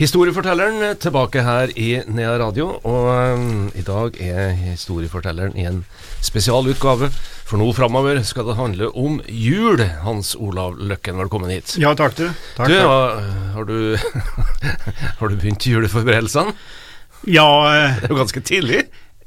Historiefortelleren tilbake her i Nea Radio, og um, i dag er historiefortelleren i en spesialutgave. For nå framover skal det handle om jul. Hans Olav Løkken, velkommen hit. Ja, takk du. Takk, du, takk. har, du har du begynt juleforberedelsene? Ja, eh, Det er jo ganske tidlig.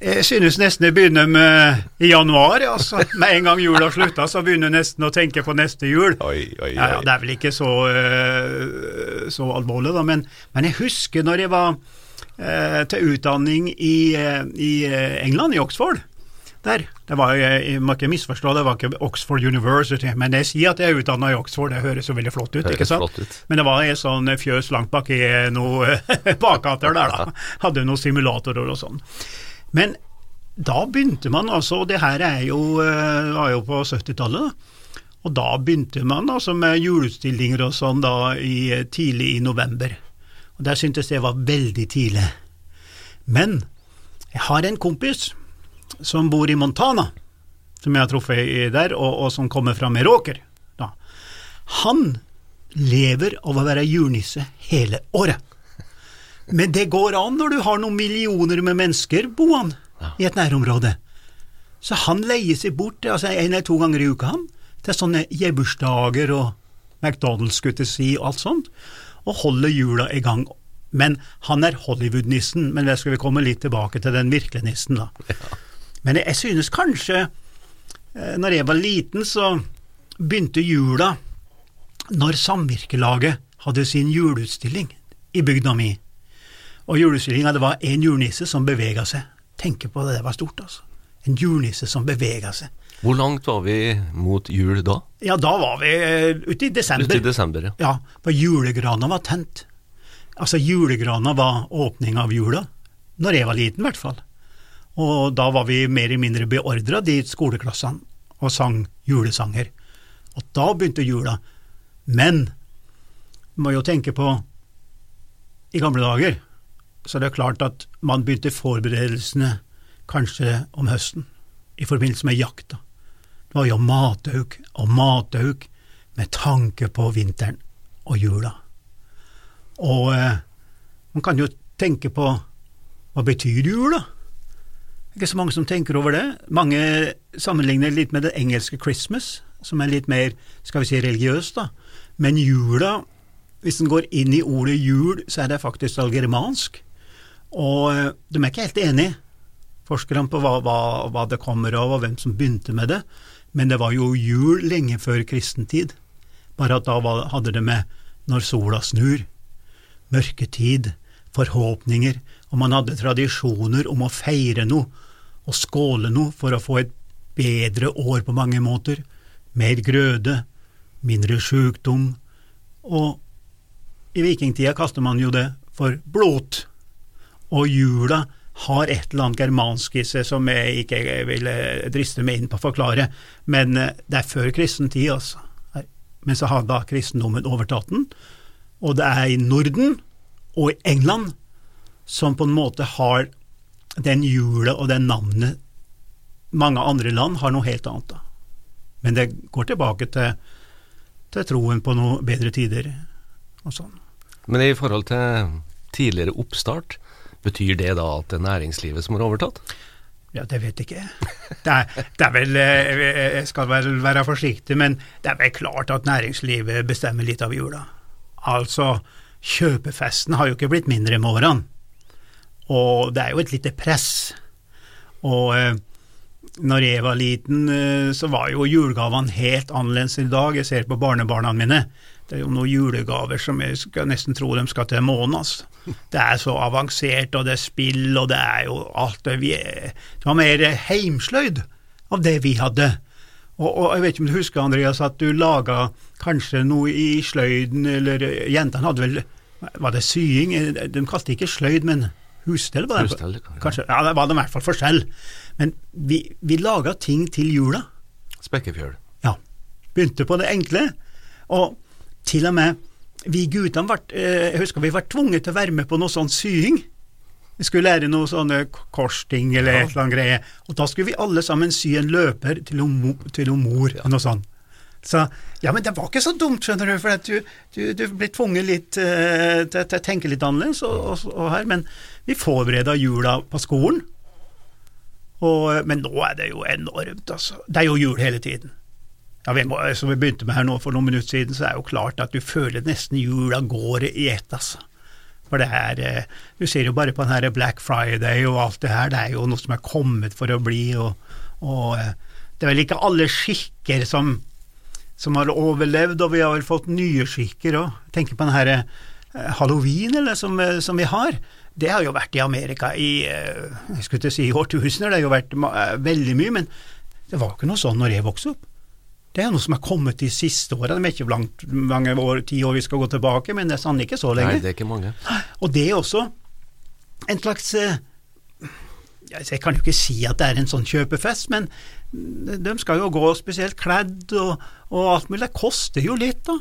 Jeg synes nesten jeg begynner med i januar. Altså. Med en gang jula slutta, så begynner jeg nesten å tenke på neste jul. Oi, oi, Ja, ja, det er vel ikke så, eh, så alvorlig, da, men, men jeg husker når jeg var eh, til utdanning i, eh, i eh, England, i Oxford. Der. Det var, jeg må ikke misforstå, det var ikke Oxford University, men jeg sier at jeg er utdanna i Oxford, det høres jo veldig flott ut, ikke sant? ut. Men det var en sånn fjøs langt bak i noe bakgater der, da. Hadde noen simulatorer og sånn. Men da begynte man altså, og det her er jo, eh, var jo på 70-tallet. Og da begynte man altså med juleutstillinger og sånn da i, tidlig i november. Og der syntes jeg var veldig tidlig. Men jeg har en kompis som bor i Montana, som jeg har truffet der, og, og som kommer fra Meråker. Han lever av å være julenisse hele året. Men det går an når du har noen millioner med mennesker boende i et nærområde. Så han leier seg bort altså en eller to ganger i uka han, til sånne gebursdager og McDonald's, skulle jeg si, og alt sånt, og holder jula i gang. Men han er Hollywood-nissen, men der skal vi komme litt tilbake til den virkelige nissen, da. Men jeg, jeg synes kanskje, eh, når jeg var liten, så begynte jula når Samvirkelaget hadde sin juleutstilling i bygda mi. Og juleutstillinga, det var en julenisse som bevega seg. Tenk på det, det var stort, altså. En julenisse som bevega seg. Hvor langt var vi mot jul da? Ja, da var vi eh, ute i desember. Ute i desember, ja. Ja, for julegrana var tent. Altså, julegrana var åpninga av jula. Når jeg var liten, i hvert fall. Og da var vi mer eller mindre beordra dit skoleklassene og sang julesanger. Og da begynte jula. Men må jo tenke på i gamle dager, så det er klart at man begynte forberedelsene kanskje om høsten, i forbindelse med jakta. Det var jo matauk og matauk med tanke på vinteren og jula. Og eh, man kan jo tenke på hva betyr? Det er ikke så mange som tenker over det. Mange sammenligner litt med det engelske Christmas, som er litt mer, skal vi si, religiøst, da. Men jula, hvis den går inn i ordet jul, så er det faktisk algermansk. Og eh, de er ikke helt enige, forskerne, på hva, hva, hva det kommer av, og hvem som begynte med det. Men det var jo jul lenge før kristentid. Bare at da hadde det med når sola snur, mørketid, forhåpninger, og man hadde tradisjoner om å feire noe og skåle noe for å få et bedre år på mange måter, mer grøde, mindre sykdom, og i vikingtida kaster man jo det for blot, og jula har et eller annet germansk i seg som jeg ikke vil eh, driste meg inn på å forklare, men eh, det er før kristen tid, altså. Men så har da kristendommen overtatt den, og det er i Norden og i England som på en måte har den jula og det navnet mange andre land har noe helt annet. da. Men det går tilbake til, til troen på noe bedre tider og sånn. Men i forhold til tidligere oppstart, betyr det da at det er næringslivet som har overtatt? Ja, det vet jeg ikke. Det er, det er vel eh, Jeg skal vel være forsiktig, men det er vel klart at næringslivet bestemmer litt av jula. Altså, kjøpefesten har jo ikke blitt mindre med årene. Og det er jo et lite press. Og eh, når jeg var liten, eh, så var jo julegavene helt annerledes i dag. Jeg ser på barnebarna mine. Det er jo noen julegaver som jeg skal nesten tro de skal til månen. Altså. Det er så avansert, og det er spill, og det er jo alt det vi er. Det var mer heimsløyd av det vi hadde. Og, og jeg vet ikke om du husker, Andreas, at du laga kanskje noe i sløyden, eller jentene hadde vel Var det sying? De kalte det ikke sløyd, men husstell? var det? Husstell, kanskje. Ja, det var det i hvert fall forskjell. Men vi, vi laga ting til jula. Spekkefjøl. Ja. Begynte på det enkle, og til og med vi guttene ble, eh, jeg husker vi var tvunget til å være med på noe sånn sying. Vi skulle lære noe sånne korsting eller Ja. et eller annet greie, og da skulle vi alle sammen sy en løper til om, til mor, noe sånt. Så ja, men det var ikke så dumt, skjønner du, for du, du, du blir tvunget litt uh, til, til å tenke litt annerledes og, og, og her, men vi forbereda jula på skolen. Og, men nå er det jo enormt, altså. Det er jo jul hele tiden. Ja, vi må, som vi begynte med her nå for noen minutter siden, så er det jo klart at du føler nesten jula går i ett, altså. For det er eh, Du ser jo bare på den her Black Friday og alt det her, det er jo noe som er kommet for å bli, og, og eh, det er vel ikke alle skikker som, som har overlevd, og vi har vel fått nye skikker òg. Tenker på den her eh, halloween eller, som, som vi har. Det har jo vært i Amerika i jeg skulle ikke si årtusener, det har jo vært veldig mye, men det var ikke noe sånn når jeg vokste opp. Det er noe som er kommet de siste åra. Det er ikke langt mange år, ti år vi skal gå tilbake, men det er sannelig ikke så lenge. Nei, det er ikke mange. Og det er også en slags eh, Jeg kan jo ikke si at det er en sånn kjøpefest, men de skal jo gå spesielt kledd og, og alt mulig. Det koster jo litt, da.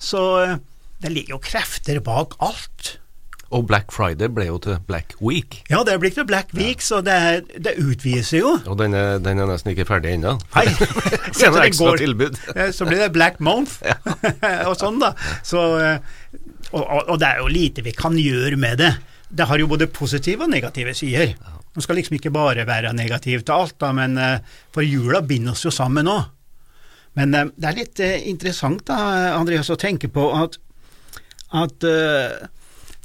Så eh, det ligger jo krefter bak alt. Og Black Friday ble jo til Black Week. Ja, det er blitt til Black Week, så det, er, det utvider jo. Og den er, den er nesten ikke ferdig ennå. Nei, Det så er det går- tilbud. Så blir det Black Month og sånn, da. Så, eh, og, og, det er jo lite vi kan gjøre med det. Det har jo både positive og negative sider. Man skal liksom ikke bare være negativ til alt, da, men eh, for jula binder oss jo sammen nå. Men eh, det er litt interessant da, Andreas, å tenke på at, at eh,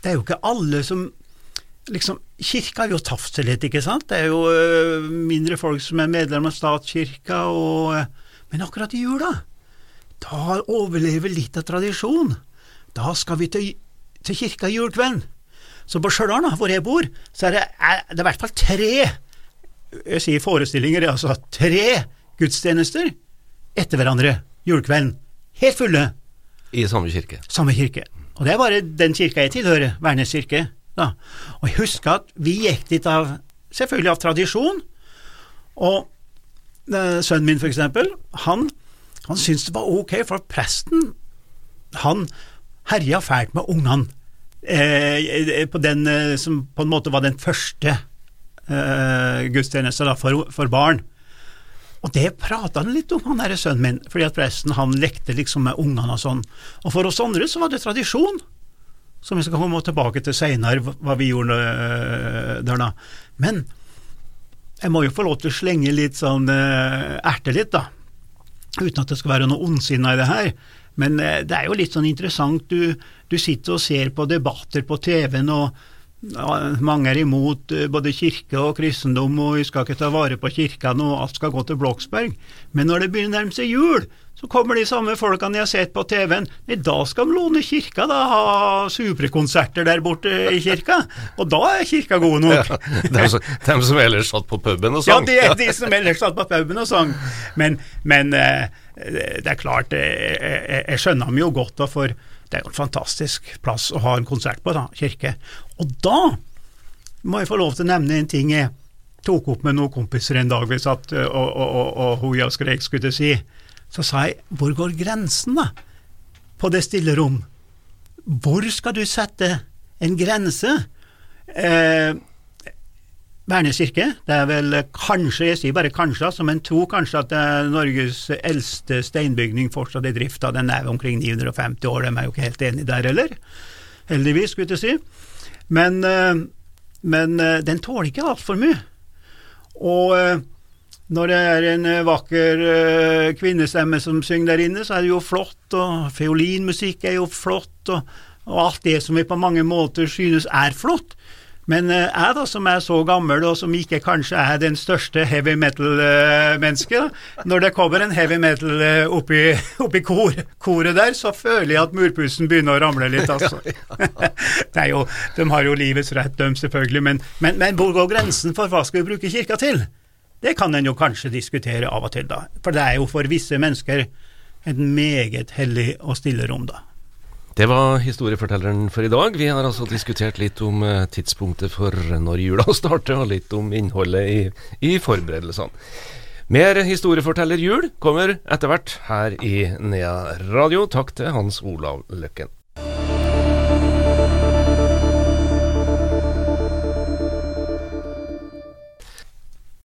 det er jo ikke alle som liksom, Kirka har jo tapt seg litt, ikke sant? Det er jo øh, mindre folk som er medlem av statskirka, og, øh, men akkurat i jula, da overlever litt av tradisjon. Da skal vi til, til kirka julkvelden. Så på Stjørdal, hvor jeg bor, så er det, er det i hvert fall tre jeg sier forestillinger, altså tre gudstjenester etter hverandre julekvelden. Helt fulle I samme kirke. samme kirke. Og det er bare den kirka jeg tilhører, Værnes kirke. Da. Og jeg husker at vi gikk dit av, selvfølgelig av tradisjon, og eh, sønnen min eksempel, han, han syntes det var ok, for presten, han herja fælt med ungene, eh, på den eh, som på en måte var den første eh, gudstjeneste for, for barn. Og det prata han litt om, han derre sønnen min, fordi at presten han lekte liksom med ungene og sånn. Og for oss andre så var det tradisjon, som vi skal komme tilbake til seinere, hva vi gjorde øh, der da. Men jeg må jo få lov til å slenge litt sånn øh, erte litt, da. Uten at det skal være noe ondsinna i det her. Men øh, det er jo litt sånn interessant. Du, du sitter og ser på debatter på TV-en, og ja, mange er imot eh, både kirke og kristendom, og vi skal ikke ta vare på kirkene, og alt skal gå til Bloksberg. Men når det begynner å nærme seg jul, så kommer de samme folkene jeg har sett på TV-en. Nei, da skal de låne kirka, da, ha superkonserter der borte i kirka. Og da er kirka god nok. Ja, dem, som, dem som ellers satt på puben og Ja, sang. det er de som ellers satt på puben og sang. Men, men eh, det er klart, eh, jeg, jeg skjønner dem jo godt, da, for det er jo en fantastisk plass å ha en konsert på, da, kirke. Og da må jeg få lov til å nevne en ting jeg tok opp med noen kompiser en dag vi satt eh, og, og, og, skrek, skulle jeg si. Så sa jeg, hvor går grensen, da? På det stille rom. Hvor skal du sette en grense? Eh, Værnes kirke, det er vel kanskje, jeg sier bare kanskje, altså, men tror kanskje at det er Norges eldste steinbygning fortsatt i drift. Den er omkring 950 år, de er jo ikke helt enige der heller. Heldigvis, skulle jeg si. Men, eh, men eh, den tåler ikke altfor mye. Og eh, når det er en eh, vakker eh, kvinnestemme som synger der inne, så er det jo flott, og fiolinmusikk er jo flott, og, og alt det som vi på mange måter synes er flott. Men eh, jeg da, som er så gammel, og som ikke kanskje er den største heavy metal-mennesket, når det kommer en heavy metal eh, oppi, oppi kor, koret der, så føler jeg at murpussen begynner å ramle litt, altså. det er jo, de har jo livets rett, de selvfølgelig, men, men, men hvor går grensen for hva skal vi bruke kirka til? Det kan en jo kanskje diskutere av og til, da. For det er jo for visse mennesker et meget hellig og stille rom, da. Det var historiefortelleren for i dag. Vi har altså diskutert litt om eh, tidspunktet for når jula starter, og litt om innholdet i, i forberedelsene. Mer historieforteller jul kommer etter hvert her i Nea Radio. Takk til Hans Olav Løkken.